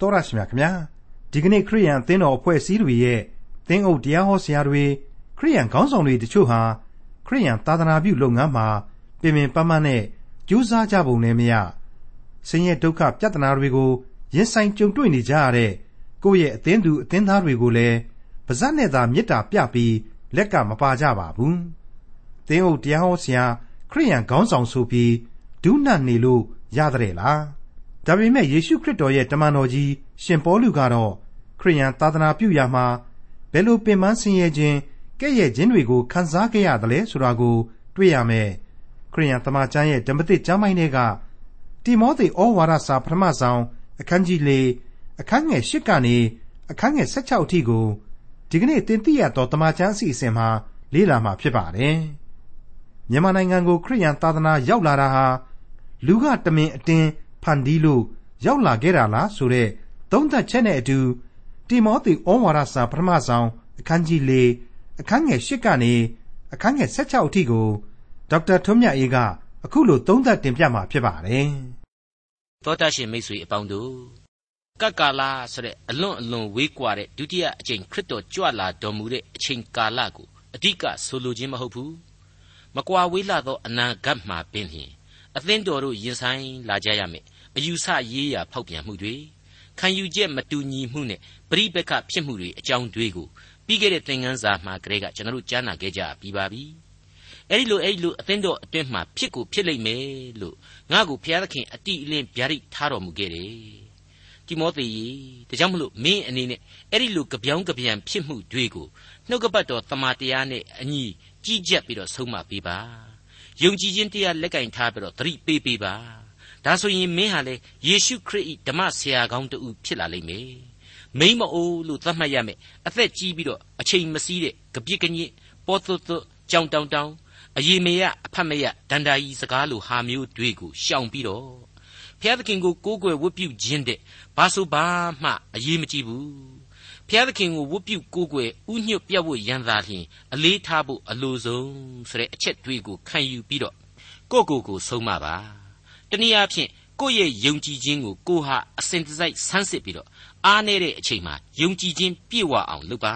တော်ရရှိမြခင်ဗျာဒီကနေ့ခရိယန်အသင်းတော်အဖွဲ့အစည်းတွေရဲ့သင်းအုပ်တရားဟောဆရာတွေခရိယန်ခေါင်းဆောင်တွေတချို့ဟာခရိယန်သာသနာပြုလုပ်ငန်းမှာပြင်ပင်ပန်းပန်းနဲ့ကြိုးစားကြပုံနဲ့မရဆင်းရဲဒုက္ခပြဿနာတွေကိုရင်ဆိုင်ကြုံတွေ့နေကြရတဲ့ကိုယ့်ရဲ့အသင်းသူအသင်းသားတွေကိုလည်းပါဇက်နဲ့သာမေတ္တာပြပြီးလက်ကမပါကြပါဘူး။သင်းအုပ်တရားဟောဆရာခရိယန်ခေါင်းဆောင်ဆိုပြီးဒုနတ်နေလို့ရတဲ့လား။ ဒါပေမဲ့ယေရှုခရစ်တော်ရဲ့တမန်တော်ကြီးရှင်ပေါလုကတော့ခရိယန်သာသနာပြုရာမှာဘယ်လိုပင်ပန်းဆင်းရဲခြင်းကဲ့ရဲ့ခြင်းတွေကိုခံစားခဲ့ရသလဲဆိုတာကို တွေ့ရမယ်။ခရိယန်တမန်ကျမ်းရဲ့ဓမ္မသစ်ကျမ်းပိုင်းတွေကတိမောသေဩဝါဒစာပထမဆုံးအခန်းကြီး၄အခန်းငယ်၈ကနေအခန်းငယ်၁၆အထိကိုဒီကနေ့တင်ပြရတော့တမန်ကျမ်းအစီအစဉ်မှာလေ့လာမှာဖြစ်ပါတယ်။မြန်မာနိုင်ငံကိုခရိယန်သာသနာရောက်လာတာဟာလူကတမင်အတင်း ဖန်တီးလို့ရောက်လာခဲ့တာလားဆိုတဲ့သုံးသပ်ချက်နဲ့အတူတိမောသေဩဝါဒစာပထမဆုံးအခန်းကြီး၄အခန်းငယ်၈ကနေအခန်းငယ်၁၆အထိကိုဒေါက်တာထွန်းမြတ်အေးကအခုလိုသုံးသပ်တင်ပြမှာဖြစ်ပါတယ်။သောတာရှင်မိတ်ဆွေအပေါင်းတို့ကကာလဆိုတဲ့အလွန်အလွန်ဝေးကွာတဲ့ဒုတိယအချိန်ခရစ်တော်ကြွလာတော်မူတဲ့အချိန်ကာလကိုအဓိကဆိုလိုခြင်းမဟုတ်ဘူး။မကွာဝေးလာသောအနာဂတ်မှာပင်လျှင်အသင်းတော်တို့ရင်ဆိုင်လာကြရမယ်။ အယူဆရေးရာဖောက်ပြန်မှုတွေခံယူချက်မတူညီမှုနဲ့ပရိပက္ခဖြစ်မှုတွေအကြောင်းတွေကိုပြီးခဲ့တဲ့သင်ခန်းစာမှာကလေးကကျွန်တော်တို့ကြားနာခဲ့ကြပြီးပါပြီ။အဲ့ဒီလိုအဲ့ဒီလိုအသင်းတော်အတွင်းမှာဖြစ်ကိုဖြစ်လိမ့်မယ်လို့ငါ့ကိုဘုရားသခင်အတိအလင်းဗျာဒိတ်ထားတော်မူခဲ့တယ်။တိမောသေယဒါကြောင့်မလို့မင်းအနေနဲ့အဲ့ဒီလိုကြပြောင်းကြပြန်ဖြစ်မှုတွေကိုနှုတ်ကပတ်တော်တမန်တရားနဲ့အညီကြီးကြပ်ပြီးတော့ဆုံးမပေးပါ။ယုံကြည်ခြင်းတရားလက်ကင်ထားပြီးတော့သတိပေးပေးပါ။ ဒါဆိုရင်မင်းဟာလေယေရှုခရစ်ဓမ္မဆရာကောင်းတူဖြစ်လာလိမ့်မယ်မိမ့်မအိုးလို့သတ်မှတ်ရမယ်အသက်ကြီးပြီးတော့အချိန်မစည်းတဲ့ကြပြစ်ကညစ်ပေါ်သွတ်သွတ်ကြောင်တောင်တောင်အယေမေယအဖတ်မယဒန္တာကြီးစကားလိုဟာမျိုးတွေကိုရှောင်ပြီးတော့ဘုရားသခင်ကိုကိုးကွယ်ဝတ်ပြုခြင်းတဲ့ဘာဆိုဘာမှအရေးမကြီးဘူးဘုရားသခင်ကိုဝတ်ပြုကိုးကွယ်ဥညွတ်ပြတ်ဖို့ရန်သာလျှင်အလေးထားဖို့အလိုဆုံးဆိုတဲ့အချက်တွေကိုခံယူပြီးတော့ကိုယ့်ကိုယ်ကိုဆုံးမပါ တနည်းအားဖြင့်ကိုယ့်ရဲ့ယုံကြည်ခြင်းကိုကိုဟာအစဉ်တစိုက်ဆန်းစစ်ပြီးတော့အားနေတဲ့အချိန်မှာယုံကြည်ခြင်းပြည့်ဝအောင်လုပ်ပါ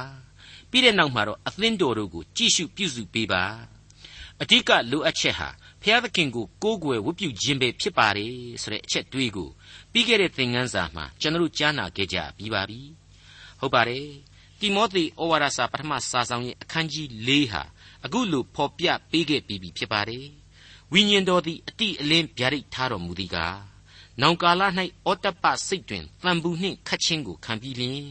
ပြီးတဲ့နောက်မှာတော့အသင်းတော်တို့ကိုကြည့်ရှုပြုစုပေးပါအဓိကလိုအပ်ချက်ဟာဖျားသခင်ကိုကိုးကွယ်ဝတ်ပြုခြင်းပဲဖြစ်ပါတယ်ဆိုတဲ့အချက်တွေးကိုပြီးခဲ့တဲ့သင်ခန်းစာမှာကျွန်တော်ကြားနာခဲ့ကြပြီးပါပြီဟုတ်ပါတယ်တိမောသေဩဝါဒစာပထမစာဆောင်ရဲ့အခန်းကြီး၄ဟာအခုလိုဖော်ပြပေးခဲ့ပြီးပြီဖြစ်ပါတယ် ဝိညာဉ်တော်သည်အတိအလင်းဗျာဒိတ်ထားတော်မူသည်ကားနောင်ကာလ၌ဩတ္တပစိတ်တွင်တန်ဘူးနှင့်ခတ်ခြင်းကိုခံပြီးလျင်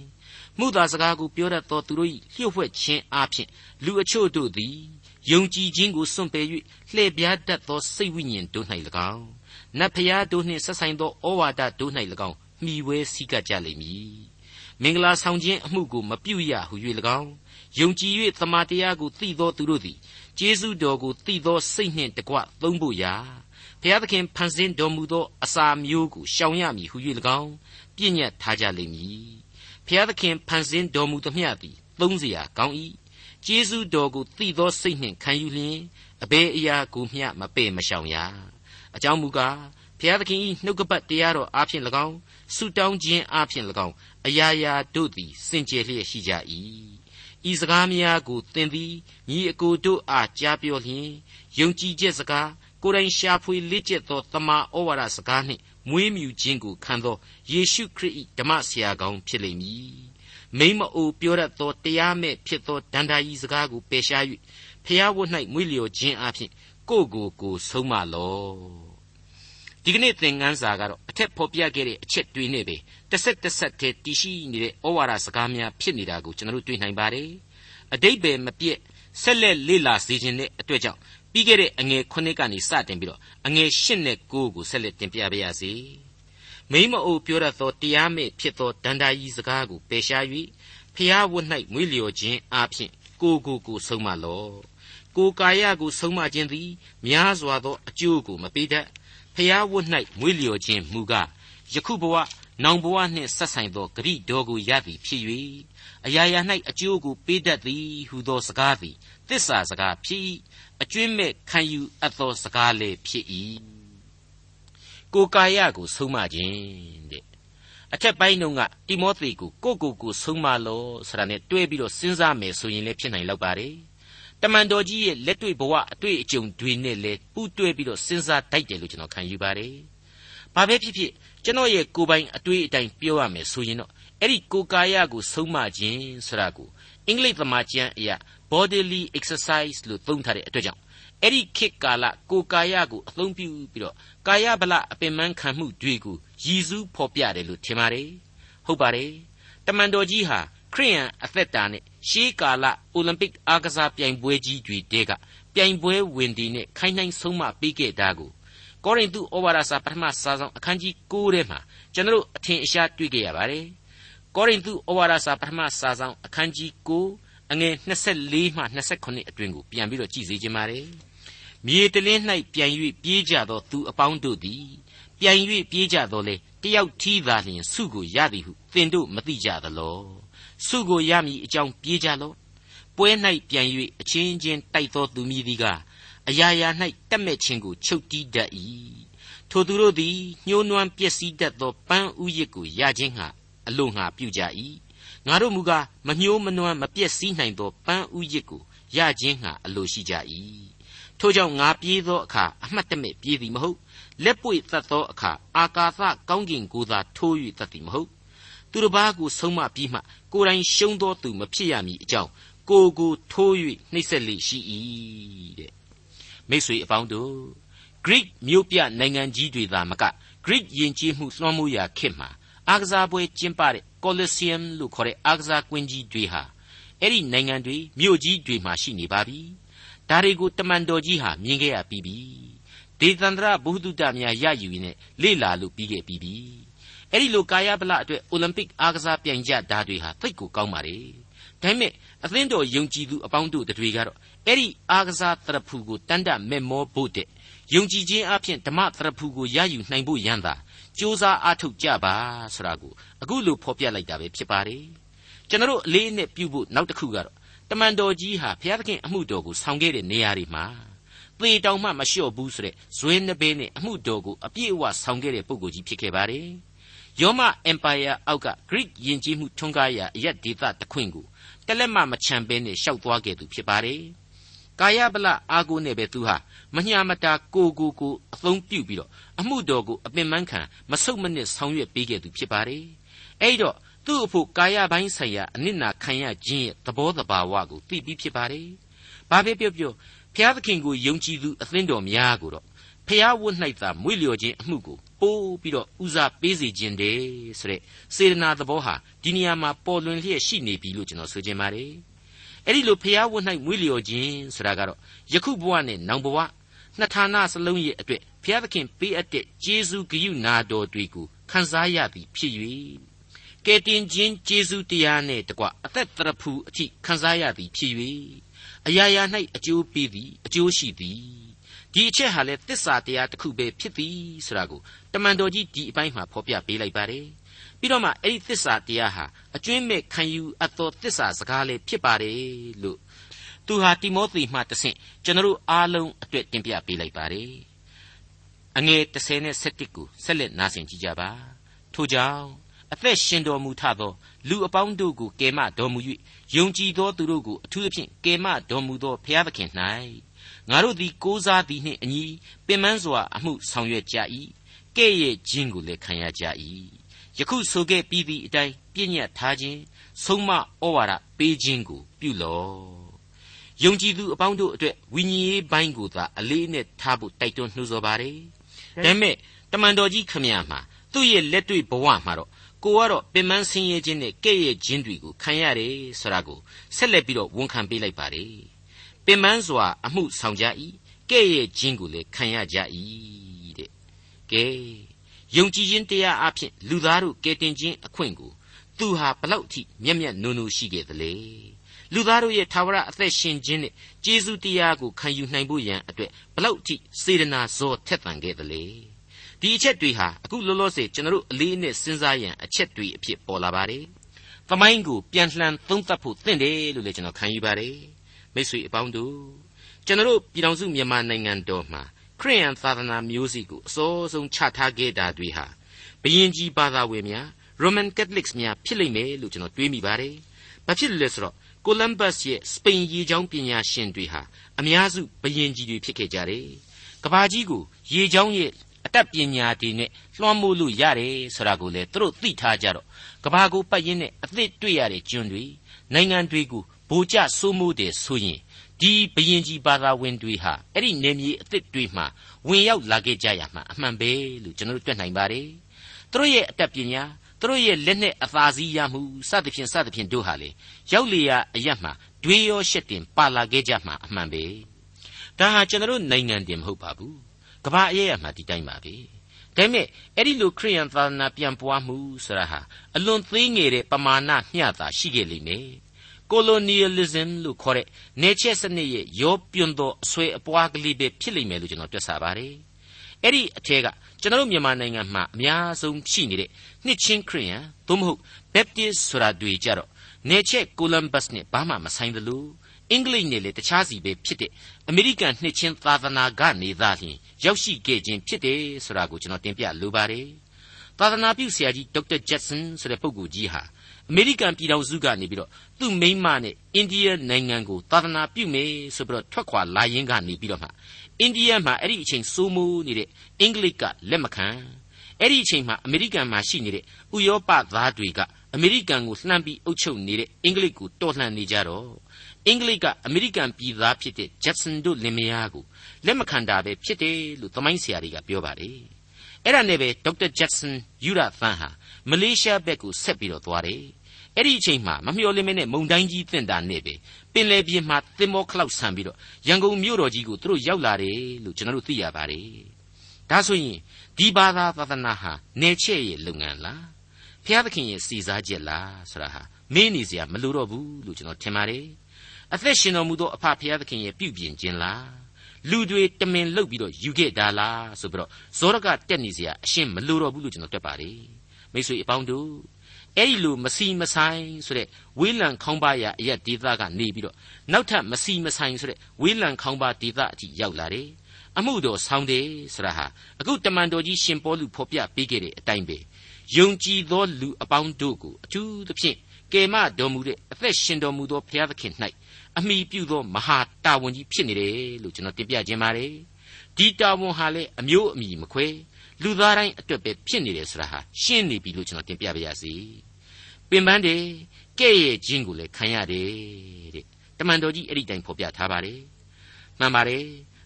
မှုသာစကားကိုပြောတတ်သောသူတို့၏လျှို့ဝှက်ခြင်းအပြင်လူအချို့တို့သည်ယုံကြည်ခြင်းကိုစွန့်ပယ်၍လှည့်ပြားတတ်သောစိတ်ဝိညာဉ်တို့၌၎င်းနတ်ဖျားတို့နှင့်ဆက်ဆိုင်သောဩဝါဒတို့၌၎င်းမှီဝဲစည်းကပ်ကြလိမ့်မည်မင်္ဂလာဆောင်ခြင်းအမှုကိုမပြုရဟု၍၎င်းယုံကြည်၍သမာတရားကိုသိသောသူတို့သည် ကျေးဇူးတော်ကိုသိသောစိတ်နှင့်တကွသုံးဖို့ရာဘုရားသခင်ဖန်ဆင်းတော်မူသောအစာမျိုးကိုရှောင်ရမည်ဟု၍၎င်းပြည့်ညတ်ထားကြလိမ့်မည်ဘုရားသခင်ဖန်ဆင်းတော်မူသမျှသည်သုံးစရာကောင်း၏ကျေးဇူးတော်ကိုသိသောစိတ်နှင့်ခံယူလျင်အဘယ်အရာကိုမျှမပေ့မရှောင်ရအကြောင်းမူကားဘုရားသခင်၏နှုတ်ကပတ်တရားတော်အားဖြင့်၎င်းဆုတောင်းခြင်းအားဖြင့်၎င်းအရာရာတို့သည်စင်ကြယ်လျက်ရှိကြ၏ ဤစကားများကိုသင်သည်ညီအကိုတို့အားကြားပြောလျင်ယုံကြည်ချက်စကားကိုယ်တိုင်ရှာဖွေလေ့ကျက်သောတမန်ဩဝါဒစကားနှင့်မွေးမြူခြင်းကိုခံသောယေရှုခရစ်၏ဓမ္မဆရာကောင်းဖြစ်လိမ့်မည်မိမအိုပြောရသောတရားမဲ့ဖြစ်သောဒန္တာကြီးစကားကိုပယ်ရှား၍ဖျားဝတ်၌မွေးလျော်ခြင်းအပြင်ကိုယ့်ကိုယ်ကိုဆုံးမလော ဒီကနေ့သင်ခန်းစာကတော့အထက်ဖော်ပြခဲ့တဲ့အချက်တွေနဲ့ပဲတစ်ဆက်တစ်ဆက်တည်းတည်ရှိနေတဲ့ဩဝါဒစကားများဖြစ်နေတာကိုကျွန်တော်တို့တွေ့နိုင်ပါတယ်အတိတ်ပဲမပြည့်ဆက်လက်လေ့လာစေခြင်းတဲ့အတွက်ကြောင့်ပြီးခဲ့တဲ့အငယ်9ကနေစတင်ပြီးတော့အငယ်10နဲ့9ကိုဆက်လက်တင်ပြပါရစေမိမအိုပြောရသောတရားမဲ့ဖြစ်သောဒန္တာကြီးစကားကိုပယ်ရှား၍ဖျားဝတ်၌မွေးလျော်ခြင်းအပြင်ကိုကိုကိုဆုံးမလောကိုကာယကိုဆုံးမခြင်းသည်များစွာသောအကျိုးကိုမပေးတတ် ဖျားဝတ်၌မွေးလျော်ခြင်းမူကားယခုဘဝနောင်ဘဝနှင့်ဆက်ဆိုင်သောဂရိတော်ကိုရသည်ဖြစ်၍အရာရာ၌အကျိုးကိုပေးတတ်သည်ဟုသောစကားသည်သစ္စာစကားဖြစ်၏အကျွင့်မဲ့ခံယူအပ်သောစကားလည်းဖြစ်၏ကိုကာယကိုဆုံးမခြင်းတဲ့အထက်ပိုင်းတုန်းကတိမောသေကိုကိုကိုကိုဆုံးမလို့ဆိုတာနဲ့တွဲပြီးတော့စဉ်းစားမယ်ဆိုရင်လည်းဖြစ်နိုင်လောက်ပါတယ် တမန်တော်ကြီးရဲ့လက်တွေ့ဘဝအတွေ့အကြုံတွေနဲ့လည်းပူးတွဲပြီးတော့စဉ်းစားတတ်တယ်လို့ကျွန်တော်ခံယူပါတယ်ဘာပဲဖြစ်ဖြစ်ကျွန်တော်ရဲ့ကိုယ်ပိုင်အတွေ့အတိုင်းပြောရမယ်ဆိုရင်တော့အဲ့ဒီကိုယ်ကာယကိုဆုံးမခြင်းဆိုတာကိုအင်္ဂလိပ်သမာကျမ်းအရာ bodily exercise လို့သုံးထားတဲ့အတွက်ကြောင့်အဲ့ဒီခေတ်ကာလကိုယ်ကာယကိုအသုံးပြုပြီးတော့ကာယဗလအပင်ပန်းခံမှုတွေကိုရည်စူးဖော်ပြတယ်လို့ထင်ပါတယ်ဟုတ်ပါတယ်တမန်တော်ကြီးဟာခရိယန်အသက်တာနဲ့ ရှေးကာလအိုလံပစ်အားကစားပြိုင်ပွဲကြီးတွေတဲကပြိုင်ပွဲဝင်ဒီနဲ့ခိုင်းနှိုင်းဆုံးမပေးခဲ့တာကိုကောရိန္သုဩဝါဒစာပထမစာဆောင်အခန်းကြီး9ထဲမှာကျွန်တော်အထင်အရှားတွေ့ခဲ့ရပါတယ်ကောရိန္သုဩဝါဒစာပထမစာဆောင်အခန်းကြီး9အငယ်24မှ28အတွင်ကိုပြန်ပြီးတော့ကြည့်စေခြင်းပါတယ်မြေတလင်း၌ပြန်၍ပြေးကြသောသူအပေါင်းတို့သည်ပြန်၍ပြေးကြသောလေတယောက်ထီးသာလျှင်စုကိုရသည်ဟုသင်တို့မသိကြသလော စုကိုရမည်အကြောင်းပြေးကြလော့ပွဲ၌ပြန်၍အချင်းချင်းတိုက်သောသူမည်သည်ကအရာရာ၌တက်မဲ့ခြင်းကိုချုပ်တီးတတ်၏ထိုသူတို့သည်ညှိုးနွမ်းပျက်စီးတတ်သောပန်းဥယျစ်ကိုရခြင်းဟာအလို့ငှာပြုကြ၏ငါတို့မူကားမညှိုးမနွမ်းမပျက်စီးနိုင်သောပန်းဥယျစ်ကိုရခြင်းဟာအလိုရှိကြ၏ထို့ကြောင့်ငါပြေးသောအခါအမှတ်တမဲ့ပြေးသည်မဟုတ်လက်ပွေသတ်သောအခါအာကာသကောင်းကင်ကိုသာထိုး၍သတ်သည်မဟုတ် သူတစ်ပါးကိုဆုံးမပြီးမှကိုယ်တိုင်ရှုံးသောသူမဖြစ်ရမည်အကြောင်းကိုကိုထိုး၍နှိမ့်ဆက်လေရှိ၏တဲ့မိတ်ဆွေအပေါင်းတို့ Greek မြို့ပြနိုင်ငံကြီးတွေသာမက Greek ယဉ်ကျေးမှုလွှမ်းမိုးရာခေတ်မှာအားကစားပွဲကျင်းပတဲ့ Colosseum လို့ခေါ်တဲ့အားကစားကွင်းကြီးတွေဟာအဲ့ဒီနိုင်ငံတွေမြို့ကြီးတွေမှာရှိနေပါပြီဒါတွေကိုတမန်တော်ကြီးဟာမြင်ခဲ့ရပြီးပြီဒေသန္တရဘုဟုတ္တများရယူရင်းနဲ့လေ့လာလို့ပြီးခဲ့ပြီးပြီ အဲ့ဒီလိုကာယဗလအတွက်အိုလံပစ်အားကစားပြိုင်ကြတာတွေဟာသိပ်ကိုကောင်းပါလေဒါပေမဲ့အသင်းတော်ယုံကြည်သူအပေါင်းတို့တွေကတော့အဲ့ဒီအားကစားတရဖူကိုတန်တမဲ့မောဖို့တဲ့ယုံကြည်ခြင်းအပြင်ဓမ္မတရဖူကိုရယူနိုင်ဖို့ရန်သာစ조사အားထုတ်ကြပါဆိုတာကိုအခုလိုဖော်ပြလိုက်တာပဲဖြစ်ပါတယ်ကျွန်တော်အလေးနဲ့ပြုဖို့နောက်တစ်ခုကတော့တမန်တော်ကြီးဟာဘုရားသခင်အမှုတော်ကိုဆောင်ခဲ့တဲ့နေရာတွေမှာသေတောင်မှမလျှော့ဘူးဆိုတဲ့ဇွဲနှပဲနဲ့အမှုတော်ကိုအပြည့်အဝဆောင်ခဲ့တဲ့ပုဂ္ဂိုလ်ကြီးဖြစ်ခဲ့ပါတယ် ယောမအင်ပါယာအောက်က Greek ယဉ်ကျေးမှုထွန်းကားရာအရက်ဒေသတခွင်ကိုတလက်မမချံပဲနဲ့ရှောက်သွားခဲ့သူဖြစ်ပါတယ်ကာယဗလအာကိုနဲ့ပဲသူဟာမညာမတာကိုကိုကိုအသုံးပြုပြီးတော့အမှုတော်ကိုအပင်ပန်းခံမဆုတ်မနစ်ဆောင်ရွက်ပေးခဲ့သူဖြစ်ပါတယ်အဲ့တော့သူ့အဖို့ကာယပိုင်းဆိုင်ရာအနစ်နာခံရခြင်းရဲ့သဘောတဘာဝကိုသိပြီးဖြစ်ပါတယ်ဘာပဲပြောပြောဘုရားသခင်ကိုယုံကြည်သူအသင်းတော်များကိုတော့ဖျားဝတ်၌သာမွေ့လျော်ခြင်းအမှုကို ပိုးပြီးတော့ဦးစားပေးစေခြင်းတည်းဆိုတဲ့စေတနာသဘောဟာဒီနေရာမှာပေါ်လွင်လျက်ရှိနေပြီလို့ကျွန်တော်ဆိုချင်ပါတယ်အဲ့ဒီလိုဖျားဝတ်၌မွေ့လျော်ခြင်းဆိုတာကတော့ယခုဘဝနဲ့နောင်ဘဝနှစ်ဌာနစလုံးရဲ့အတွက်ဘုရားသခင်ပေးအပ်တဲ့ကျေးဇူးဂရုနာတော်တွေကိုခံစားရသည်ဖြစ်၍ကဲတင်ခြင်းကျေးဇူးတရားနဲ့တကွအသက်တရဖူအထိခံစားရသည်ဖြစ်၍အရာရာ၌အကျိုးပေးသည်အကျိုးရှိသည် ဒီအချက်ဟာလေသစ္စာတရားတစ်ခုပဲဖြစ်သည်ဆိုတာကိုတမန်တော်ကြီးဒီအပိုင်းမှာဖော်ပြပေးလိုက်ပါတယ်ပြီးတော့မှအဲ့ဒီသစ္စာတရားဟာအကျွင်းမဲ့ခံယူအပ်သောသစ္စာစကားလေးဖြစ်ပါတယ်လို့သူဟာတိမောသေမှတဆင့်ကျွန်တော်အားလုံးအတွက်တင်ပြပေးလိုက်ပါတယ်အငယ်30နဲ့17ကိုဆက်လက်နားဆင်ကြကြပါထို့ကြောင့်အသက်ရှင်တော်မူထသောလူအပေါင်းတို့ကိုကယ်မတော်မူ၍ယုံကြည်သောသူတို့ကိုအထူးအဖြင့်ကယ်မတော်မူသောဘုရားသခင်၌ ငါတို့သည်ကိုးစားသည်နှင့်အညီပင်ပန်းစွာအမှုဆောင်ရွက်ကြ၏ကဲ့ရဲ့ခြင်းကိုလည်းခံရကြ၏ယခုဆိုခဲ့ပြီးသည့်အတိုင်းပြည့်ညတ်ထားခြင်းဆုံးမဩဝါဒပေးခြင်းကိုပြုလော့ယုံကြည်သူအပေါင်းတို့အတွက်ဝိညာဉ်ရေးပိုင်းကိုသာအလေးနဲ့ထားဖို့တိုက်တွန်းနှိုးဆော်ပါတယ်ဒါပေမဲ့တမန်တော်ကြီးခမရမှာသူ့ရဲ့လက်တွေ့ဘဝမှာတော့ကိုကတော့ပင်မဆင်းရဲခြင်းနဲ့ကဲ့ရဲ့ခြင်းတွေကိုခံရတယ်ဆိုတာကိုဆက်လက်ပြီးတော့ဝန်ခံပေးလိုက်ပါတယ် ပင်ပန်းစွာ အမှုဆောင်ကြ၏ကဲ့ရဲ့ခြင်းကိုလည်းခံရကြ၏တဲ့ကဲယုံကြည်ခြင်းတရားအဖြစ်လူသားတို့ကယ်တင်ခြင်းအခွင့်ကိုသူဟာဘလောက်ထိမျက်မျက်နှုံနှုံရှိခဲ့သလဲလူသားတို့ရဲ့သာဝရအသက်ရှင်ခြင်းနဲ့ကျေးဇူးတရားကိုခံယူနိုင်ဖို့ရန်အတွက်ဘလောက်ထိစေတနာဇောထက်သန်ခဲ့သလဲဒီအချက်တွေဟာအခုလောလောဆယ်ကျွန်တော်တို့အလေးနဲ့စဉ်းစားရန်အချက်တွေအဖြစ်ပေါ်လာပါတယ်။သမိုင်းကိုပြန်လှန်သုံးသပ်ဖို့သင့်တယ်လို့လည်းကျွန်တော်ခံယူပါတယ်။ မိတ်ဆွေအပေါင်းတို့ကျွန်တော်တို့ပြည်တော်စုမြန်မာနိုင်ငံတော်မှာခရိယန်သာသနာမျိုးစီကိုအစိုးဆုံးချထားခဲ့တာတွေဟာဘယင်ကြီးဘာသာဝင်များ Roman Catholics များဖြစ်လိမ့်မယ်လို့ကျွန်တော်တွေးမိပါတယ်။ဘာဖြစ်လို့လဲဆိုတော့ Columbus ရဲ့စပိန်ရေကြောင်းပညာရှင်တွေဟာအများစုဘယင်ကြီးတွေဖြစ်ခဲ့ကြတယ်။ကဘာကြီးကိုရေကြောင်းရဲ့အတတ်ပညာတွေနဲ့လွှမ်းမိုးလို့ရတယ်ဆိုတာကိုလည်းသူတို့သိထားကြတော့ကဘာကိုပတ်ရင်းနဲ့အသစ်တွေ့ရတဲ့ကျွန်းတွေနိုင်ငံတွေကို ဗိုလ်ကျစိုးမိုးတယ်ဆိုရင်ဒီဘယင်ကြီးဘာသာဝင်တွေဟာအဲ့ဒီနေမြေအသစ်တွေမှာဝင်ရောက်လာခဲ့ကြရမှာအမှန်ပဲလို့ကျွန်တော်တို့တွေ့နိုင်ပါတယ်သူတို့ရဲ့အတတ်ပညာသူတို့ရဲ့လက်နဲ့အသာစီးရမှုစသဖြင့်စသဖြင့်တို့ဟာလေရောက်လျာအရက်မှာဒွေရောရှက်တင်ပါလာခဲ့ကြမှာအမှန်ပဲဒါဟာကျွန်တော်တို့နိုင်ငံတင်မဟုတ်ပါဘူးကမ္ဘာအရေးအမှဒီတိုင်းပါပဲဒါပေမဲ့အဲ့ဒီလိုခရိယန်သာသနာပြန်ပွားမှုဆိုတာဟာအလွန်သေးငယ်တဲ့ပမာဏမျှတာရှိခဲ့လိမ့်မယ် colonialism လို့ခေါ်တဲ့နေချက်စနစ်ရဲ့ရောပြွန်သောအဆွဲအပွားကလေးပဲဖြစ်လိမ့်မယ်လို့ကျွန်တော်တွက်ဆပါတယ်အဲ့ဒီအထက်ကကျွန်တော်မြန်မာနိုင်ငံမှာအများဆုံးရှိနေတဲ့နှစ်ချင်းခရိယန်သို့မဟုတ် Baptist ဆိုတာတွေကြတော့နေချက် Columbus နဲ့ဘာမှမဆိုင်သလိုအင်္ဂလိပ်နဲ့လည်းတခြားစီပဲဖြစ်တဲ့အမေရိကန်နှစ်ချင်းသာသနာကနေသာလျှင်ရောက်ရှိခဲ့ခြင်းဖြစ်တယ်ဆိုတာကိုကျွန်တော်တင်ပြလိုပါတယ် သာသနာပြုဆရာကြီးဒေါက်တာဂျက်ဆန်ဆိုတဲ့ပုဂ္ဂိုလ်ကြီးဟာအမေရိကန်ပြည်ထောင်စုကနေပြီးတော့သူ့မိန်းမနဲ့အိန္ဒိယနိုင်ငံကိုသာသနာပြုမယ်ဆိုပြီးတော့ထွက်ခွာလာရင်းကနေပြီးတော့မှအိန္ဒိယမှာအဲ့ဒီအချိန်စိုးမိုးနေတဲ့အင်္ဂလိပ်ကလက်မခံအဲ့ဒီအချိန်မှာအမေရိကန်မှာရှိနေတဲ့ဥရောပသားတွေကအမေရိကန်ကိုလှမ်းပြီးအုပ်ချုပ်နေတဲ့အင်္ဂလိပ်ကိုတော်လှန်နေကြတော့အင်္ဂလိပ်ကအမေရိကန်ပြည်သားဖြစ်တဲ့ဂျက်ဆန်တို့လင်မယားကိုလက်မခံတာပဲဖြစ်တယ်လို့သမိုင်းဆရာတွေကပြောပါတယ် အဲ့ဒါနဲ့ပဲဒေါက်တာဂျက်ဆန်ယူရသန်ဟာမလေးရှားဘက်ကိုဆက်ပြီးတော့သွားတယ်အဲ့ဒီအချိန်မှာမမျှော်လင့်မနဲ့မုန်တိုင်းကြီးတင့်တာနဲ့ပဲပင်လယ်ပြင်မှာသင်္ဘောခလောက်ဆန်ပြီးတော့ရန်ကုန်မြို့တော်ကြီးကိုသူတို့ရောက်လာတယ်လို့ကျွန်တော်တို့သိရပါတယ်ဒါဆိုရင်ဒီဘာသာသာသနာဟာနေချက်ရဲ့လုပ်ငန်းလားဖျားသခင်ရဲ့စီစားချက်လားဆိုတာဟာမင်းနေစရာမလိုတော့ဘူးလို့ကျွန်တော်ထင်ပါတယ်အသက်ရှင်တော်မူသောအဖဖျားသခင်ရဲ့ပြုပြင်ခြင်းလား လူတွေတမင်လုတ်ပြီးတော့ယူခဲ့တာလားဆိုပြီးတော့ဇောရကတက်နေစရာအရှင်းမလိုတော့ဘူးလို့ကျွန်တော်တွက်ပါတယ်မိတ်ဆွေအပေါင်းတို့အဲ့ဒီလိုမစီမဆိုင်ဆိုတဲ့ဝေးလံခေါင်းပါရအရက်ဒေသကနေပြီးတော့နောက်ထပ်မစီမဆိုင်ဆိုတဲ့ဝေးလံခေါင်းပါဒေသအထိရောက်လာတယ်အမှုတော်ဆောင်းတယ်ဆိုတာဟာအခုတမန်တော်ကြီးရှင်ပေါလုဖော်ပြပေးခဲ့တဲ့အတိုင်းပဲယုံကြည်သောလူအပေါင်းတို့ကိုအထူးသဖြင့်ကယ်မတော်မူတဲ့အသက်ရှင်တော်မူသောဘုရားသခင်၌ အမိပြုသောမဟာတာဝန်ကြီးဖြစ်နေတယ်လို့ကျွန်တော်တင်ပြခြင်းပါတယ်ဒီတာဝန်ဟာလည်းအမျိုးအမည်မခွဲလူသားတိုင်းအတွက်ပဲဖြစ်နေတယ်ဆိုတာဟာရှင်းနေပြီလို့ကျွန်တော်တင်ပြပါရစေပင်ပန်းတယ်ကဲ့ရဲ့ခြင်းကိုလည်းခံရတယ်တဲ့တမန်တော်ကြီးအဲ့ဒီတိုင်းဖော်ပြထားပါတယ်မှန်ပါတယ်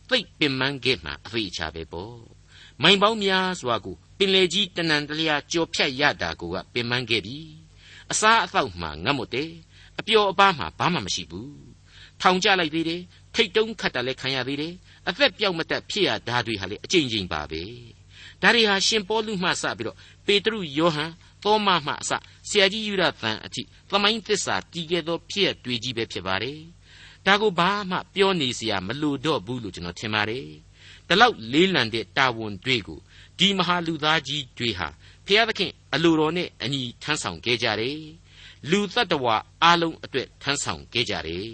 သိပ်ပင်ပန်းခဲ့မှအဖေချပဲပေါ့မိုင်ပေါင်းများစွာကိုပင်လေကြီးတနန်တလျာကြော်ဖြတ်ရတာကိုကပင်ပန်းခဲ့ပြီအစားအသောက်မှငတ်မတယ်အပျော်အပါးမှဘာမှမရှိဘူး ထောင်ကျလိုက်သေးတယ်ထိတ်တုံးခတ်တာလည်းခံရသေးတယ်အသက်ပြောက်မတတ်ဖြစ်ရတာတွေဟာလေအကျဉ်းချင်းပါပဲဒါတွေဟာရှင်ပေါလုမှစပြီးတော့ပေတရုယောဟန်သောမမှအစဆရာကြီးယူရသန်အထိသမိုင်းသစ္စာတည်ခဲ့သောဖြစ်ရတွေ့ကြီးပဲဖြစ်ပါတယ်ဒါကိုဘာမှပြောနေစရာမလိုတော့ဘူးလို့ကျွန်တော်ထင်ပါတယ်ဒီလောက်လေးလံတဲ့တာဝန်တွေကိုဒီမဟာလူသားကြီးတွေဟာဖျားသခင်အလိုတော်နဲ့အညီထမ်းဆောင်ခဲ့ကြတယ်လူတ attva အလုံးအတွက်ထမ်းဆောင်ခဲ့ကြတယ်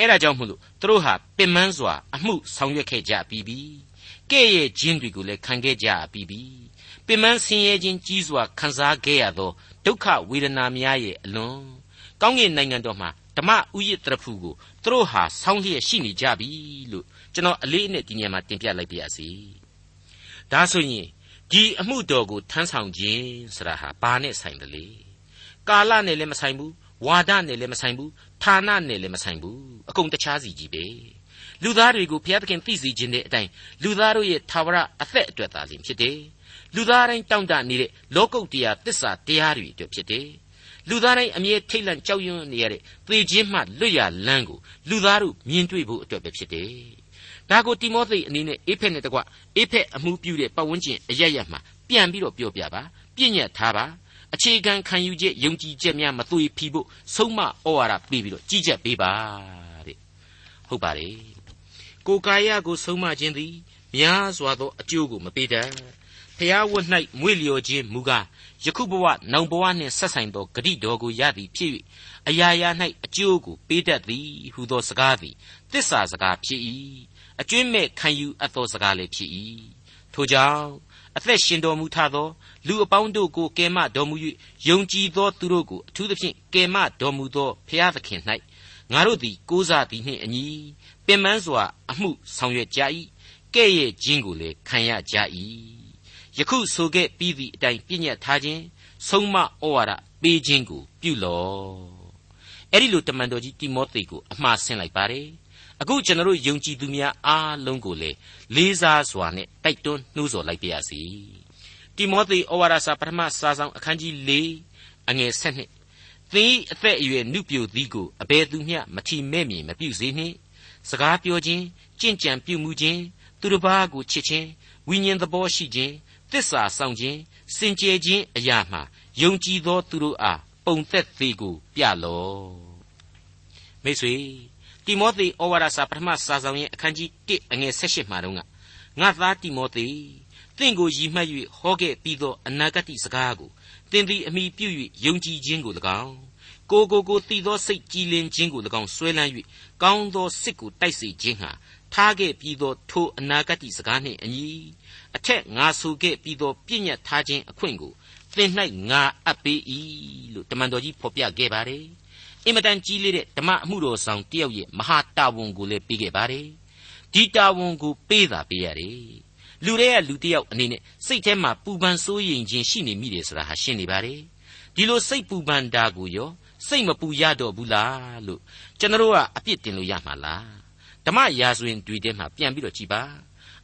အဲ့ဒါကြောင့်မို့လို့သူတို့ဟာပင်မစွာအမှုဆောင်ရွက်ခဲ့ကြပြီးပြီကဲ့ရဲ့ခြင်းတွေကိုလည်းခံခဲ့ကြပြီးပြီပင်မဆင်းရဲခြင်းကြီးစွာခံစားခဲ့ရသောဒုက္ခဝေဒနာများရဲ့အလွန်ကောင်းကင်နိုင်ငံတော်မှာဓမ္မဥယျာတရဖူကိုသူတို့ဟာဆောင်းလျက်ရှိနေကြပြီလို့ကျွန်တော်အလေးအနက်ဒီညမှာတင်ပြလိုက်ပါရစေဒါဆိုရင်ဒီအမှုတော်ကိုထမ်းဆောင်ခြင်းဆိုတာဟာဘာနဲ့ဆိုင်တယ်လေကာလနဲ့လည်းမဆိုင်ဘူးဝါဒနဲ့လည်းမဆိုင်ဘူး ဌာနနဲ့လည်းမဆိုင်ဘူးအကုန်တခြားစီကြီးပဲလူသားတွေကိုဘုရားသခင်သိစေခြင်းတဲ့အတိုင်းလူသားတို့ရဲ့သာဝရအသက်အတွက်သာလျှင်ဖြစ်တယ်လူသားတိုင်းတောင့်တနေတဲ့လောကုတ်တရားသစ္စာတရားတွေအတွက်ဖြစ်တယ်လူသားတိုင်းအမြဲထိတ်လန့်ကြောက်ရွံ့နေရတဲ့သေခြင်းမှလွတ်ရလန်းကိုလူသားတို့မြင်တွေ့ဖို့အတွက်ပဲဖြစ်တယ်ဒါကိုတိမောသေအနေနဲ့အေဖက်နဲ့တကွအေဖက်အမှုပြုတဲ့ပတ်ဝန်းကျင်အရရမှာပြန်ပြီးတော့ပြောပြပါပြည့်ညတ်ထားပါ အခြေခံခံယူချက်ယုံကြည်ချက်များမသွေဖီဖို့ဆုံးမဩဝါဒပေးပြီးတော့ကြီးကြပ်ပေးပါတဲ့ဟုတ်ပါတယ်ကိုယ်ကာယကိုဆုံးမခြင်းသည်များစွာသောအကျိုးကိုမပေးတတ်ဖျားဝတ်၌မွေ့လျော်ခြင်းမူကားယခုဘဝနောင်ဘဝနှင့်ဆက်ဆိုင်သောဂတိတော်ကိုရသည်ဖြစ်၍အရာရာ၌အကျိုးကိုပေးတတ်သည်ဟုသောစကားသည်တစ္ဆာစကားဖြစ်၏အကျွင့်မဲ့ခံယူအပ်သောစကားလည်းဖြစ်၏ထိုကြောင့် အသက်ရှင်တော်မူထသောလူအပေါင်းတို့ကိုကယ်မတော်မူ၍ယုံကြည်သောသူတို့ကိုအထူးသဖြင့်ကယ်မတော်မူသောဖျားသခင်၌ငါတို့သည်ကိုးစားသည်နှင့်အညီပင်ပန်းစွာအမှုဆောင်ရွက်ကြ၏ကဲ့ရဲ့ခြင်းကိုလည်းခံရကြ၏ယခုဆိုခဲ့ပြီးသည့်အတိုင်းပြည့်ညတ်ထားခြင်းဆုံးမဩဝါဒပေးခြင်းကိုပြုလော့အဲ့ဒီလိုတမန်တော်ကြီးတိမောသေကိုအမှားဆင်းလိုက်ပါတယ် အခုကျွန်တော်တို့ယုံကြည်သူများအားလုံးကိုလည်းလေးစားစွာနဲ့တိုက်တွန်းနှိုးဆော်လိုက်ပါရစေတိမောသေဩဝါဒစာပထမစာဆောင်အခန်းကြီး၄အငယ်၁၂သင်အသက်အရွယ်နုပြိုသည်ကိုအဘယ်သူမျှမထီမဲ့မြင်မပြုစေနှင့်စကားပြောခြင်းကြင်ကြံပြုမှုခြင်းသူတစ်ပါးကိုချစ်ခြင်းဝိညာဉ်သဘောရှိခြင်းသစ္စာဆောင်ခြင်းစင်ကြယ်ခြင်းအရာမှယုံကြည်သောသူတို့အားပုံသက်သေးကိုပြလော့မိတ်ဆွေ တိမောသေဩဝါဒစာပထမစာဆောင်ရဲ့အခန်းကြီး1အငယ်16မှာတော့ငါသားတိမောသေသင်ကိုရည်မှတ်၍ဟောခဲ့ပြီးသောအနာဂတ်စကားကိုသင်သည်အမိပြု၍ယုံကြည်ခြင်းကို၎င်းကိုကိုကိုတည်သောစိတ်ကြည်လင်ခြင်းကို၎င်းဆွဲလန်း၍ကောင်းသောစစ်ကိုတိုက်စေခြင်းဟာထားခဲ့ပြီးသောထိုအနာဂတ်စကားနှင့်အညီအထက်ငါဆိုခဲ့ပြီးသောပြည့်ညတ်ထားခြင်းအခွင့်ကိုသင်၌ငါအပ်ပေး၏လို့တမန်တော်ကြီးဖော်ပြခဲ့ပါတယ် အင်မတန်ကြီးလေးတဲ့ဓမ္မအမှုတော်ဆောင်တယောက်ရဲ့မဟာတာဝန်ကိုလည်းပေးခဲ့ပါတယ်ဒီတာဝန်ကိုပေးတာပေးရတယ်လူတွေကလူတယောက်အနေနဲ့စိတ်ထဲမှာပူပန်စိုးရိမ်ခြင်းရှိနေမိတယ်ဆိုတာဟာရှင်းနေပါတယ်ဒီလိုစိတ်ပူပန်တာကိုရောစိတ်မပူရတော့ဘူးလားလို့ကျွန်တော်ကအပြစ်တင်လို့ရမှာလားဓမ္မရာဇဝင်တွေထဲမှာပြန်ပြီးတော့ကြည်ပါ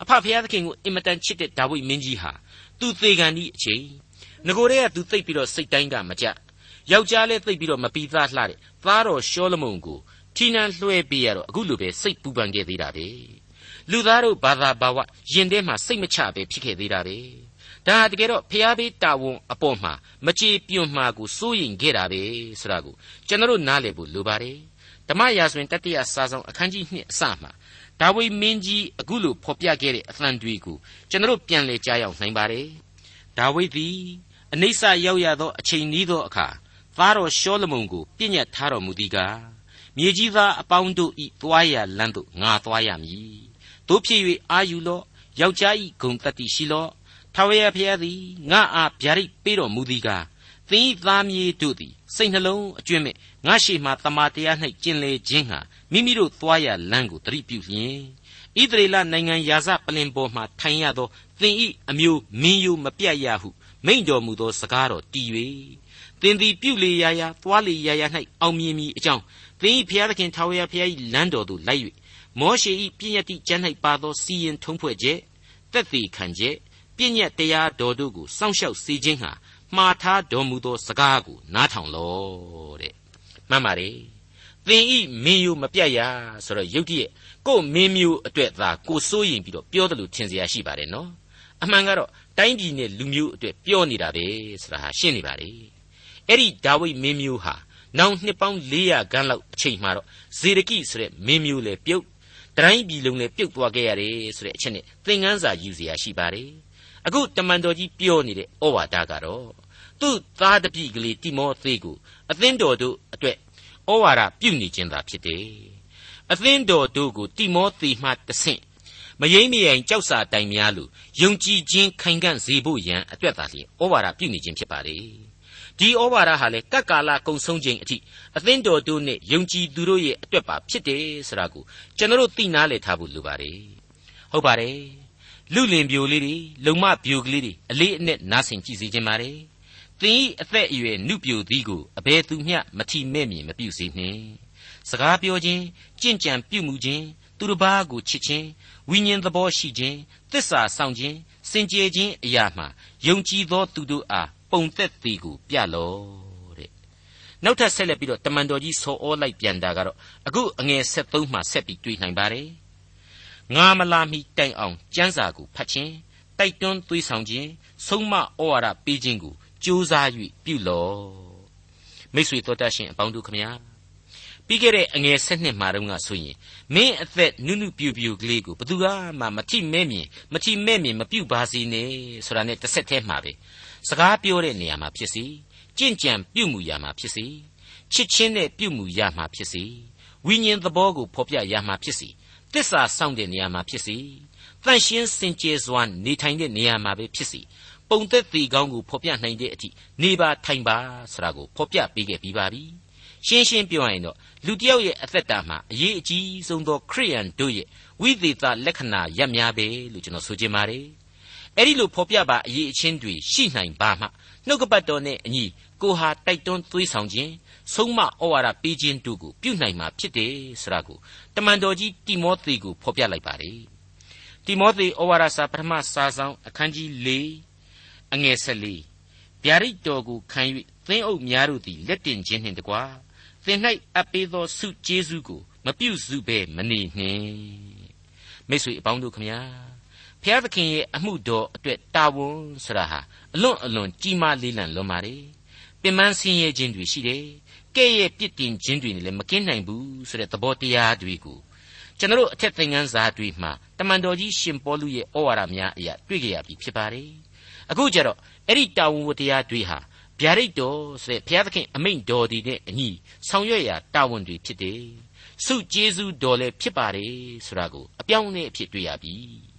အဖဖျားသခင်ကိုအင်မတန်ချစ်တဲ့ဒါဝိမင်းကြီးဟာသူသေခံဒီအချိန်ငကိုတဲ့ကသူသိပ်ပြီးတော့စိတ်တိုင်းကမကြ ယောက်ျားလည်းသိပ်ပြီးတော့မပီသားလှတဲ့သားတော်ရှောလမုန်ကိုထီနန်းလွှဲပေးရတော့အခုလိုပဲစိတ်ပူပန်ခဲ့သေးတာပဲလူသားတို့ဘာသာဘာဝယင်ထဲမှာစိတ်မချပဲဖြစ်ခဲ့သေးတာပဲဒါတကယ်တော့ဖျားပေးတာဝန်အပေါ်မှာမကြေပြွန်မှာကိုစိုးရင်ခဲ့တာပဲဆိုတာကိုကျွန်တော်နားလည်ဖို့လိုပါတယ်ဓမ္မရာဇဝင်တတိယစာဆောင်အခန်းကြီး2အစမှာဒါဝိမင်းကြီးအခုလိုဖော်ပြခဲ့တဲ့အသံတွေကိုကျွန်တော်ပြန်လည်ကြားရောက်နိုင်ပါတယ်ဒါဝိဒ်သည်အနိစ္စရောက်ရသောအချိန်ဤသောအခါ သားတော်ရှောလမုန်ကိုပြည့်ညတ်ထားတော်မူသည်ကားမြေကြီးသားအပေါင်းတို့ဤသွားရလမ်းသို့ငါသွားရမည်တို့ဖြစ်၍အာယူလော့ယောက်ျားဤဂုံတတိရှိလော့ထာဝရဘုရားသည်ငါအားဗျာဒိတ်ပေးတော်မူသည်ကားသင်၏သားမြေတို့သည်စိတ်နှလုံးအကျွင့်မဲ့ငါရှိမှတမာတရား၌ကျင်လေခြင်းဟာမိမိတို့သွားရလမ်းကိုတရိပြုလျင်ဣသရေလနိုင်ငံရာဇပလင်ပေါ်မှထိုင်ရသောသင်၏အမျိုးမင်းယိုမပြတ်ရဟုမိန့်တော်မူသောစကားတော်တည်၍ သင်သည်ပြုလေရာရာသွားလေရာရာ၌အောင်မြင်မည်အကြောင်းသင်၏ဖျားသခင်ထာဝရဘုရား၏လမ်းတော်သို့လိုက်၍မောရှေ၏ပြည့်ညတ်တိကျမ်း၌ပါသောစီရင်ထုံးဖွဲ့ချက်တက်သေးခံချက်ပြည့်ညတ်တရားတော်တို့ကိုစောင့်ရှောက်စေခြင်းဟာမှားထားတော်မူသောစကားကိုနားထောင်လော့တဲ့မှန်ပါလေသင်ဤမင်းယိုမပြတ်ရဆိုတော့ယုတ်တည်းကိုမင်းမျိုးအတွက်သာကိုစိုးရင်ပြီးတော့ပြောတယ်လို့ထင်เสียရှိပါတယ်နော်အမှန်ကတော့တိုင်းပြည်နဲ့လူမျိုးအတွက်ပြောနေတာပဲဆိုတာဟာရှင်းနေပါလေ အဲ့ဒီဒါဝိမင်းမျိုးဟာနောင်နှစ်ပေါင်း400ခန်းလောက်အချိန်မှာတော့ဇေဒကိဆိုတဲ့မင်းမျိုးလည်းပြုတ်တိုင်းပြည်လုံးလည်းပြုတ်သွားခဲ့ရတယ်ဆိုတဲ့အချက်နဲ့သင်ခန်းစာယူစရာရှိပါတယ်အခုတမန်တော်ကြီးပြောနေတဲ့ဩဝါဒကတော့သူ့သားတပည့်ကလေးတိမောသေကိုအသင်းတော်တို့အတွက်ဩဝါဒပြုနေခြင်းသာဖြစ်တယ်အသင်းတော်တို့ကိုတိမောသေမှတဆင့်မယိမ့်မယိုင်ကြောက်စာတိုင်များလို့ယုံကြည်ခြင်းခိုင်ခံ့စေဖို့ရန်အတွက်သာလျှင်ဩဝါဒပြုနေခြင်းဖြစ်ပါလေ ဒီဩဝါဒဟာလေကပ်ကာလကုံဆုံးခြင်းအထိအသင်းတော်တို့နဲ့ယုံကြည်သူတို့ရဲ့အတွက်ပါဖြစ်တယ်ဆိုတာကိုကျွန်တော်တို့သိနာလေထားဖို့လိုပါတယ်ဟုတ်ပါတယ်လူလင်ပြိုလေးတွေလုံမပြိုကလေးတွေအလေးအနက်နားဆင်ကြည့်စေခြင်းပါတယ်သင်၏အသက်အရွယ်နုပြိုသည်ကိုအဘယ်သူမျှမထီမဲ့မြင်မပြုစေနှင့်စကားပြောခြင်းကြင့်ကြံပြုမှုခြင်းသူတစ်ပါးကိုချစ်ခြင်းဝိညာဉ်သဘောရှိခြင်းသစ္စာဆောင်ခြင်းစင်ကြယ်ခြင်းအရာမှယုံကြည်သောသူတို့အား ပုံသက်သည်ကိုပြလော့တဲ့နောက်ထပ်ဆက်လက်ပြီးတော့တမန်တော်ကြီးဆော်ဩလိုက်ပြန်တာကတော့အခုအငယ်73မှဆက်ပြီးတွေ့နိုင်ပါတယ်ငါမလာမီတိုင်အောင်ကျမ်းစာကိုဖတ်ခြင်းတိုက်တွန်းသွေးဆောင်ခြင်းဆုံးမဩဝါဒပေးခြင်းကိုကြိုးစား၍ပြုလော့မိတ်ဆွေတော်တတ်ရှင်အပေါင်းတို့ခမညာပြီးခဲ့တဲ့အငယ်၁၂မှာတုန်းကဆိုရင်မင်းအသက်နုနုပြူပြူကလေးကိုဘသူကမှမထိမဲမြင်မထိမဲမြင်မပြုတ်ပါစေနဲ့ဆိုတာနဲ့တစ်ဆက်တည်းမှာပဲ စကားပြောတဲ့နေရာမှာဖြစ်စီကြင့်ကြံပြုတ်မှုရာမှာဖြစ်စီချစ်ချင်းနဲ့ပြုတ်မှုရာမှာဖြစ်စီဝိညာဉ်သဘောကိုဖော်ပြရာမှာဖြစ်စီတစ္ဆာစောင့်တဲ့နေရာမှာဖြစ်စီသတန့်ရှင်းစင်ကြယ်စွာနေထိုင်တဲ့နေရာမှာပဲဖြစ်စီပုံသက်သေးကောင်းကိုဖော်ပြနိုင်တဲ့အထိနေပါထိုင်ပါဆိုတာကိုဖော်ပြပေးခဲ့ပြီးပါပြီရှင်းရှင်းပြောရရင်တော့လူတစ်ယောက်ရဲ့အသက်တာမှာအရေးအကြီးဆုံးသောခရိယန်တို့ရဲ့ဝိသေသလက္ခဏာရပ်များပဲလို့ကျွန်တော်ဆိုချင်ပါတယ် အဲ့ဒီလိုဖော်ပြပါအရေးအချင်းတွေရှိနိုင်ပါမှနှုတ်ကပတ်တော်နဲ့အညီကိုဟာတိုက်တွန်းသွေးဆောင်ခြင်းဆုံးမဩဝါဒပေးခြင်းတို့ကိုပြုနိုင်မှာဖြစ်တယ်ဆိုတာကိုတမန်တော်ကြီးတိမောသေကိုဖော်ပြလိုက်ပါတယ်တိမောသေဩဝါဒစာပထမစာဆောင်အခန်းကြီး၄အငယ်၁၄ဗျာဒိတ်တော်ကိုခံ၍သင်းအုပ်များတို့သည်လက်တင်ခြင်းနှင့်တကားသင်၌အပ်ပေးသောဆုကျေးဇူးကိုမပြုစုဘဲမနေနှင့်မိတ်ဆွေအပေါင်းတို့ခမညာ ဖျားသခင်ရဲ့အမှုတော်အတွက်တာဝန်ဆိုတာဟာအလွန်အလွန်ကြီးမားလေးလံလွန်ပါတယ်ပင်မဆင်းရဲခြင်းတွေရှိတယ်ကဲ့ရဲ့ပြစ်တင်ခြင်းတွေနဲ့လည်းမကင်းနိုင်ဘူးဆိုတဲ့သဘောတရားတွေကိုကျွန်တော်တို့အထက်သင်ခန်းစာတွေမှာတမန်တော်ကြီးရှင်ပေါလုရဲ့ဩဝါဒများအရာတွေ့ကြရပြီဖြစ်ပါတယ်အခုကျတော့အဲ့ဒီတာဝန်ဝတရားတွေဟာဗျာဒိတ်တော်ဆိုတဲ့ဘုရားသခင်အမိန့်တော်ဒီနဲ့အညီဆောင်ရွက်ရာတာဝန်တွေဖြစ်တယ်။စုကျေးဇူးတော်လည်းဖြစ်ပါတယ်ဆိုတာကိုအပြောင်းနဲ့အဖြစ်တွေ့ရပြီ။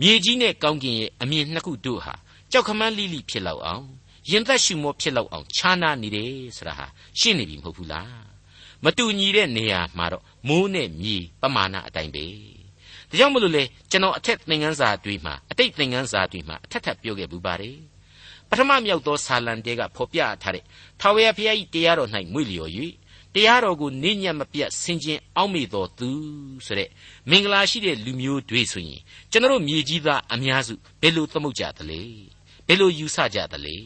မြေကြီးနဲ့ကောင်းကင်ရဲ့အမြင်နှစ်ခုတို့ဟာကြောက်ခမန်းလိလိဖြစ်လောက်အောင်ရင်သက်ရှုမောဖြစ်လောက်အောင်ခြားနာနေတယ်ဆိုတာဟာရှင်းနေပြီမဟုတ်ဘူးလား။မတူညီတဲ့နေရာမှာတော့မိုးနဲ့မြေပမာဏအတိုင်းပဲ။ဒါကြောင့်မလို့လေကျွန်တော်အထက်သင်ခန်းစာတွေမှာအတိတ်သင်ခန်းစာတွေမှာအထက်ထပ်ပြောခဲ့ဘူးပါတယ်။ပထမမြောက်သောဆာလံတဲကဖော်ပြထားတဲ့ထာဝရဘုရား၏တရားတော်၌မွေ့လျော်၍ တရားတော်ကိုနေညံ့မပြတ်ဆင်ခြင်အောက်မေ့တော်သူဆိုတဲ့မင်္ဂလာရှိတဲ့လူမျိုးတွေဆိုရင်ကျွန်တော်မြေကြီးသားအများစုဘယ်လိုသမုတ်ကြသလဲဘယ်လိုယူဆကြသလဲ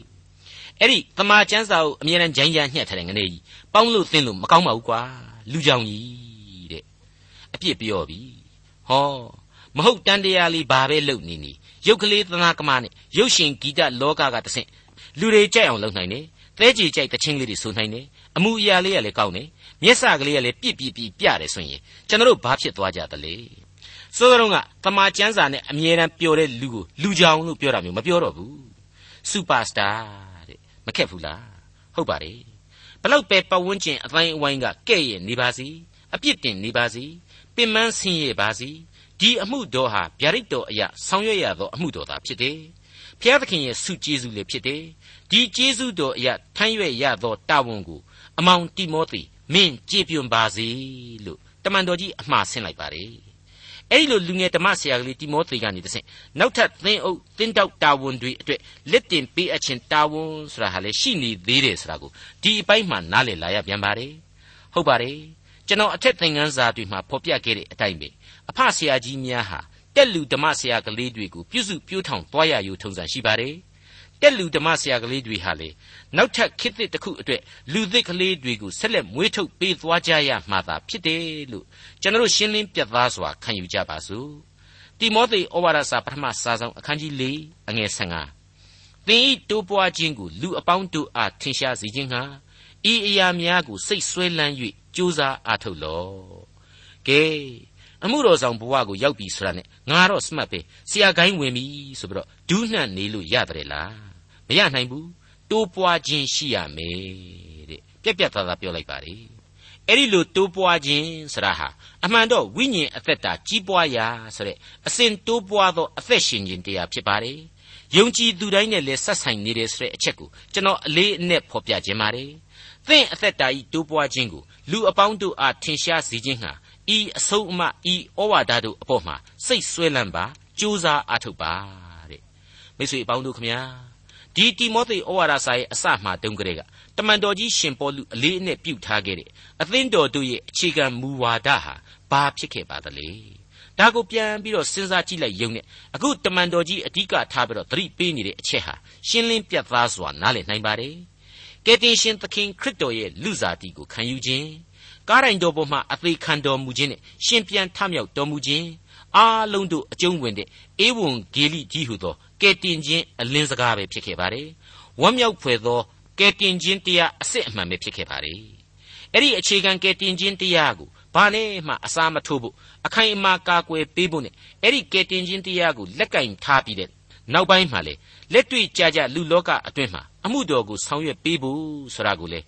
အဲ့ဒီတမာကျမ်းစာကိုအမြဲတမ်းဂျိုင်းကြညှက်ထားတဲ့ငနေကြီးပေါင်းလို့သင်လို့မကောင်းပါဘူးကွာလူကြောင်ကြီးတဲ့အပြစ်ပြောပြီဟောမဟုတ်တန်တရားလေးဘာပဲလုပ်နေနေရုပ်ကလေးသနာကမနဲ့ရုပ်ရှင်ဂီတလောကကတဆင့်လူတွေကြိုက်အောင်လုပ်နိုင်တယ်သဲကြီးကြိုက်တခြင်းလေးတွေဆိုနိုင်တယ် အမှုအရာလေးကလည်းကောင်းတယ်မျက်စကလေးကလည်းပြစ်ပြစ်ပြပြတယ်ဆိုရင်ကျွန်တော်တို့ဘာဖြစ်သွားကြသလဲစိုးစရုံးကတမာကျမ်းစာနဲ့အမြဲတမ်းပျော်တဲ့လူကိုလူကြောင်လို့ပြောတာမျိုးမပြောတော့ဘူးစူပါစတာတဲ့မခက်ဘူးလားဟုတ်ပါတယ်ဘလောက်ပဲပတ်ဝန်းကျင်အတိုင်းအဝိုင်းကကဲ့ရဲ့နေပါစီအပြစ်တင်နေပါစီပင်မဆင်းရဲပါစီဒီအမှုတော်ဟာဗျာဒိတ်တော်အရာဆောင်ရွက်ရသောအမှုတော်သာဖြစ်တယ်။ဖျားသခင်ရဲ့ဆုကျေးဇူးလည်းဖြစ်တယ်။ဒီကျေးဇူးတော်အရာထမ်းရွက်ရသောတာဝန်ကို အမောင်တိမောသေမင်းကြည်ပြွန်ပါစေလို့တမန်တော်ကြီးအမှားဆင်းလိုက်ပါတယ်။အဲ့ဒီလိုလူငယ်ဓမ္မဆရာကလေးတိမောသေကနေတဆင့်နောက်ထပ်သင်းအုပ်သင်းတောက်တာဝန်တွေအတွက်လက်တင်ပေးအပ်ခြင်းတာဝန်ဆိုတာဟာလည်းရှိနေသေးတယ်ဆိုတာကိုဒီအပိုင်းမှာနားလည်လာရပြန်ပါတယ်။ဟုတ်ပါတယ်။ကျွန်တော်အထက်သင်ခန်းစာတွေမှာဖော်ပြခဲ့တဲ့အတိုင်းပဲအဖဆရာကြီးများဟာတက်လူဓမ္မဆရာကလေးတွေကိုပြုစုပြောထောင်သွားရယူထုံစံရှိပါတယ် တက်လူဓမ္မဆရာကလေးတွေဟာလေနောက်ထပ်ခေတ်သစ်တစ်ခုအတွက်လူသစ်ကလေးတွေကိုဆက်လက်မွေးထုတ်ပေးသွားကြရမှာသာဖြစ်တယ်လို့ကျွန်တော်ရှင်းလင်းပြသစွာခံယူကြပါစို့တိမောသေဩဝါဒစာပထမစာဆောင်အခန်းကြီး၄အငယ်15သင်ဤတိုးပွားခြင်းကိုလူအပေါင်းတို့အားထင်ရှားစေခြင်းဟာဤအရာများကိုစိတ်ဆွဲလန်း၍ကြိုးစားအားထုတ်လော့ကဲ အမှုတော်ဆောင်ဘဝကိုရောက်ပြီဆိုတာနဲ့ငါတော့စမှတ်ပဲဆရာကိုင်းဝင်ပြီဆိုပြီးတော့ဒူးနှံ့နေလို့ရတယ်လားမရနိုင်ဘူးတိုးပွားခြင်းရှိရမယ်တဲ့ပြက်ပြက်သားသားပြောလိုက်ပါလေအဲ့ဒီလိုတိုးပွားခြင်းဆိုတာဟာအမှန်တော့ဝိညာဉ်အသက်တာကြီးပွားရာဆိုတဲ့အစဉ်တိုးပွားသောအသက်ရှင်ခြင်းတရားဖြစ်ပါတယ်ယုံကြည်သူတိုင်းနဲ့လည်းဆက်ဆိုင်နေတယ်ဆိုတဲ့အချက်ကိုကျွန်တော်အလေးအနက်ဖော်ပြခြင်းပါတယ်သင်အသက်တာဤတိုးပွားခြင်းကိုလူအပေါင်းတို့အားထင်ရှားစေခြင်းဟာ ဤအဆုံးအမဤဩဝါဒတို့အပေါ်မှာစိတ်ဆွဲလန်းပါကြိုးစားအားထုတ်ပါတဲ့မိတ်ဆွေအပေါင်းတို့ခမညာဒီတိမောသေဩဝါဒစာရဲ့အစမှတုန်းကလေးကတမန်တော်ကြီးရှင်ပေါလုအလေးအနက်ပြုထားခဲ့တဲ့အသင်းတော်တို့ရဲ့အခြေခံမူဝါဒဟာဘာဖြစ်ခဲ့ပါသလဲဒါကိုပြန်ပြီးတော့စဉ်းစားကြည့်လိုက်ရုံနဲ့အခုတမန်တော်ကြီးအဓိကထားပြီးတော့သတိပေးနေတဲ့အချက်ဟာရှင်းလင်းပြတ်သားစွာနားလည်နိုင်ပါတယ်ကယ်တင်ရှင်သခင်ခရစ်တော်ရဲ့လူစားတီကိုခံယူခြင်း ကားတိုင်တော်ပေါ်မှာအသေးခံတော်မူခြင်းနဲ့ရှင်ပြန်ထမြောက်တော်မူခြင်းအားလုံးတို့အကျုံးဝင်တဲ့ဧဝံဂေလိကြီးဟုသောကယ်တင်ခြင်းအလင်းစကားပဲဖြစ်ခဲ့ပါတယ်။ဝမ်းမြောက်ဖွယ်သောကယ်တင်ခြင်းတရားအစစ်အမှန်ပဲဖြစ်ခဲ့ပါတယ်။အဲ့ဒီအခြေခံကယ်တင်ခြင်းတရားကိုဘာနဲ့မှအစားမထိုးဖို့အခိုင်အမာကာကွယ်ပေးဖို့နဲ့အဲ့ဒီကယ်တင်ခြင်းတရားကိုလက်ကင်ထားပြီးတဲ့နောက်ပိုင်းမှာလေလက်တွေ့ကြကြလူလောကအတွင်းမှာအမှုတော်ကိုဆောင်ရွက်ပေးဖို့ဆိုတာကိုလေ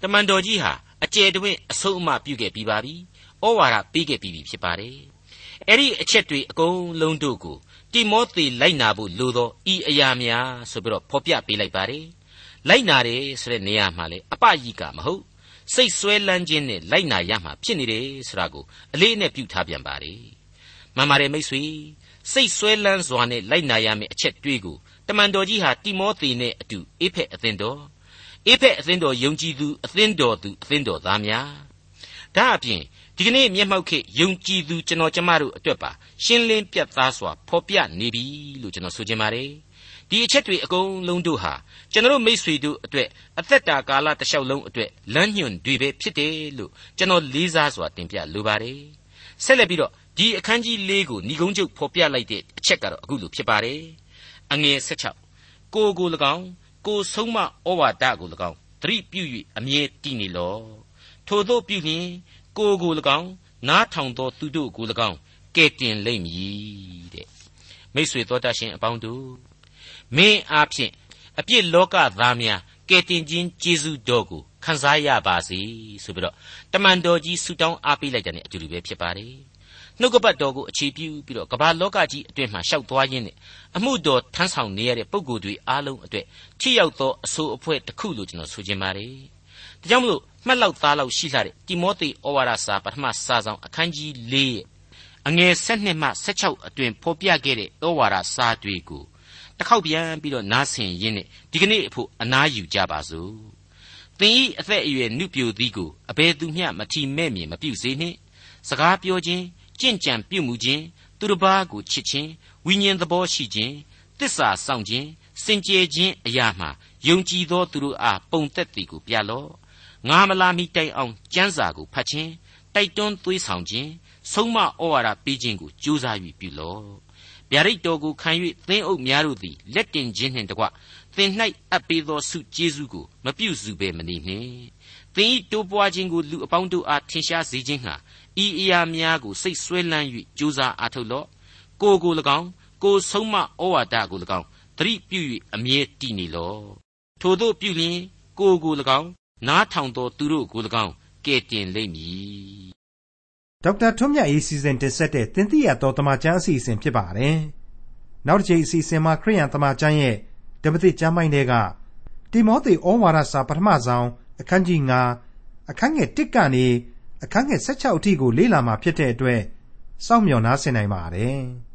တမန်တော်ကြီးဟာ အကျယ်တွင်အဆုံးအမပြုခဲ့ပြီးပါပြီ။ဩဝါဒပေးခဲ့ပြီးပြီဖြစ်ပါတယ်။အဲ့ဒီအချက်တွေအကုန်လုံးတို့ကိုတိမောသေလိုက်နာဖို့လိုသောဤအရာများဆိုပြီးတော့ဖော်ပြပေးလိုက်ပါတယ်လိုက်နာတယ်ဆိုတဲ့နေရာမှာလေအပယိကမဟုတ်စိတ်ဆွဲလန်းခြင်းနဲ့လိုက်နာရမှာဖြစ်နေတယ်ဆိုတာကိုအလေးနဲ့ပြုထားပြန်ပါတယ်မှန်ပါတယ်မိတ်ဆွေစိတ်ဆွဲလန်းစွာနဲ့လိုက်နာရမယ့်အချက်တွေးကိုတမန်တော်ကြီးဟာတိမောသေနဲ့အတူအေဖက်အသင်းတော် အေဖက်အသင်းတော်ယုံကြည်သူအသင်းတော်သူအသင်းတော်သားများဒါအပြင်ဒီကနေ့မျက်မှောက်ခေယုံကြည်သူကျွန်တော်ကျမတို့အတွက်ပါရှင်းလင်းပြတ်သားစွာဖော်ပြနေပြီလို့ကျွန်တော်ဆိုချင်ပါတယ်ဒီအချက်တွေအကုန်လုံးတို့ဟာကျွန်တော်မိษွေတို့အတွက်အသက်တာကာလတစ်လျှောက်လုံးအတွက်လမ်းညွှန်တွေပဲဖြစ်တယ်လို့ကျွန်တော်လေးစားစွာတင်ပြလိုပါတယ်ဆက်လက်ပြီးတော့ဒီအခန်းကြီး၄ကိုဏိကုံးချုပ်ဖော်ပြလိုက်တဲ့အချက်ကတော့အခုလိုဖြစ်ပါတယ်အငယ်၁၆ကိုကို၎င်း ကိုဆုံးမဩဝါဒကို၎င်းသတိပြု၍အမြဲတည်နေလောထို့သောပြုလျင်ကိုကို၎င်းနားထောင်သောသူတို့ကို၎င်းကဲ့တင်လိမ့်မည်တဲ့မိတ်ဆွေတော်တတ်ရှင်အပေါင်းတို့မင်းအားဖြင့်အပြစ်လောကသားများကဲ့တင်ခြင်းကျေးဇူးတော်ကိုခံစားရပါစေဆိုပြီးတော့တမန်တော်ကြီးဆုတောင်းအားပေးလိုက်တဲ့အတူတူပဲဖြစ်ပါတယ် နှုတ်ကပတ်တော်ကိုအခြေပြုပြီးတော့ကမ္ဘာလောကကြီးအတွင်းမှာရှောက်သွားရင်းနဲ့အမှုတော်ထမ်းဆောင်နေရတဲ့ပုံကိုယ်တွေအားလုံးအတွက်ထိရောက်သောအဆိုးအဖွဲတစ်ခုလို့ကျွန်တော်ဆိုချင်ပါတယ်။ဒါကြောင့်မလို့မှတ်လောက်သားလောက်ရှိလာတဲ့တိမောသေဩဝါဒစာပထမစာဆောင်အခန်းကြီး၄ရဲ့အငယ်၁၂မှ၁၆အတွင်ဖော်ပြခဲ့တဲ့ဩဝါဒစာတွေကိုတစ်ခေါက်ပြန်ပြီးတော့နားဆင်ရင်းနဲ့ဒီကနေ့အဖို့အနားယူကြပါစို့။သင်ဤအသက်အရွယ်နုပြိုသည်ကိုအဘယ်သူမျှမထီမဲ့မြင်မပြုစေနှင့်။စကားပြောခြင်း ကြင့်ကြံပြုမှုခြင်းသူတစ်ပါးကိုချစ်ခြင်းဝိညာဉ်သဘောရှိခြင်းတစ္ဆာဆောင်ခြင်းစင်ကြယ်ခြင်းအရာမှယုံကြည်သောသူတို့အားပုံသက်သည်ကိုပြလော့ငါမလာမီတိုင်အောင်ကျမ်းစာကိုဖတ်ခြင်းတိုက်တွန်းသွေးဆောင်ခြင်းဆုံးမဩဝါဒပေးခြင်းကိုကြိုးစား၍ပြုလော့ဗျာဒိတ်တော်ကိုခံ၍သင်းအုပ်များတို့သည်လက်တင်ခြင်းနှင့်တကွသင်၌အပ်ပေးသောဆုကျေးဇူးကိုမပြုစုဘဲမနေနှင့်သင်၏တိုးပွားခြင်းကိုလူအပေါင်းတို့အားထင်ရှားစေခြင်းဟာ ဤအရာများကိုစိတ်ဆွဲလန်း၍ကြိုးစားအားထုတ်လော့ကိုကို၎င်းကိုဆုံးမဩဝါဒကို၎င်းသတိပြု၍အမြဲတည်နေလော့ထို့သောပြုလျင်ကိုကို၎င်းနားထောင်သောသူတို့ကို၎င်းကဲ့တင်လိမ့်မည်ဒေါက်တာထွန်းမြတ်ရေးစီစဉ်တင်ဆက်တဲ့တင်ပြရတော်တမချန်းအစီအစဉ်ဖြစ်ပါတယ်နောက်တစ်ချိန်အစီအစဉ်မှာခရိယန်တမချန်းရဲ့ဓမ္မသစ်ကျမ်းပိုင်းတွေကတိမောသေဩဝါဒစာပထမဆုံးအခန်းကြီး9အခန်းငယ်1ကနေ အခန်းငယ်16အထိကိုလေ့လာမှာဖြစ်တဲ့အတွက်စောင့်မျှော်နားဆင်နိုင်ပါတယ်။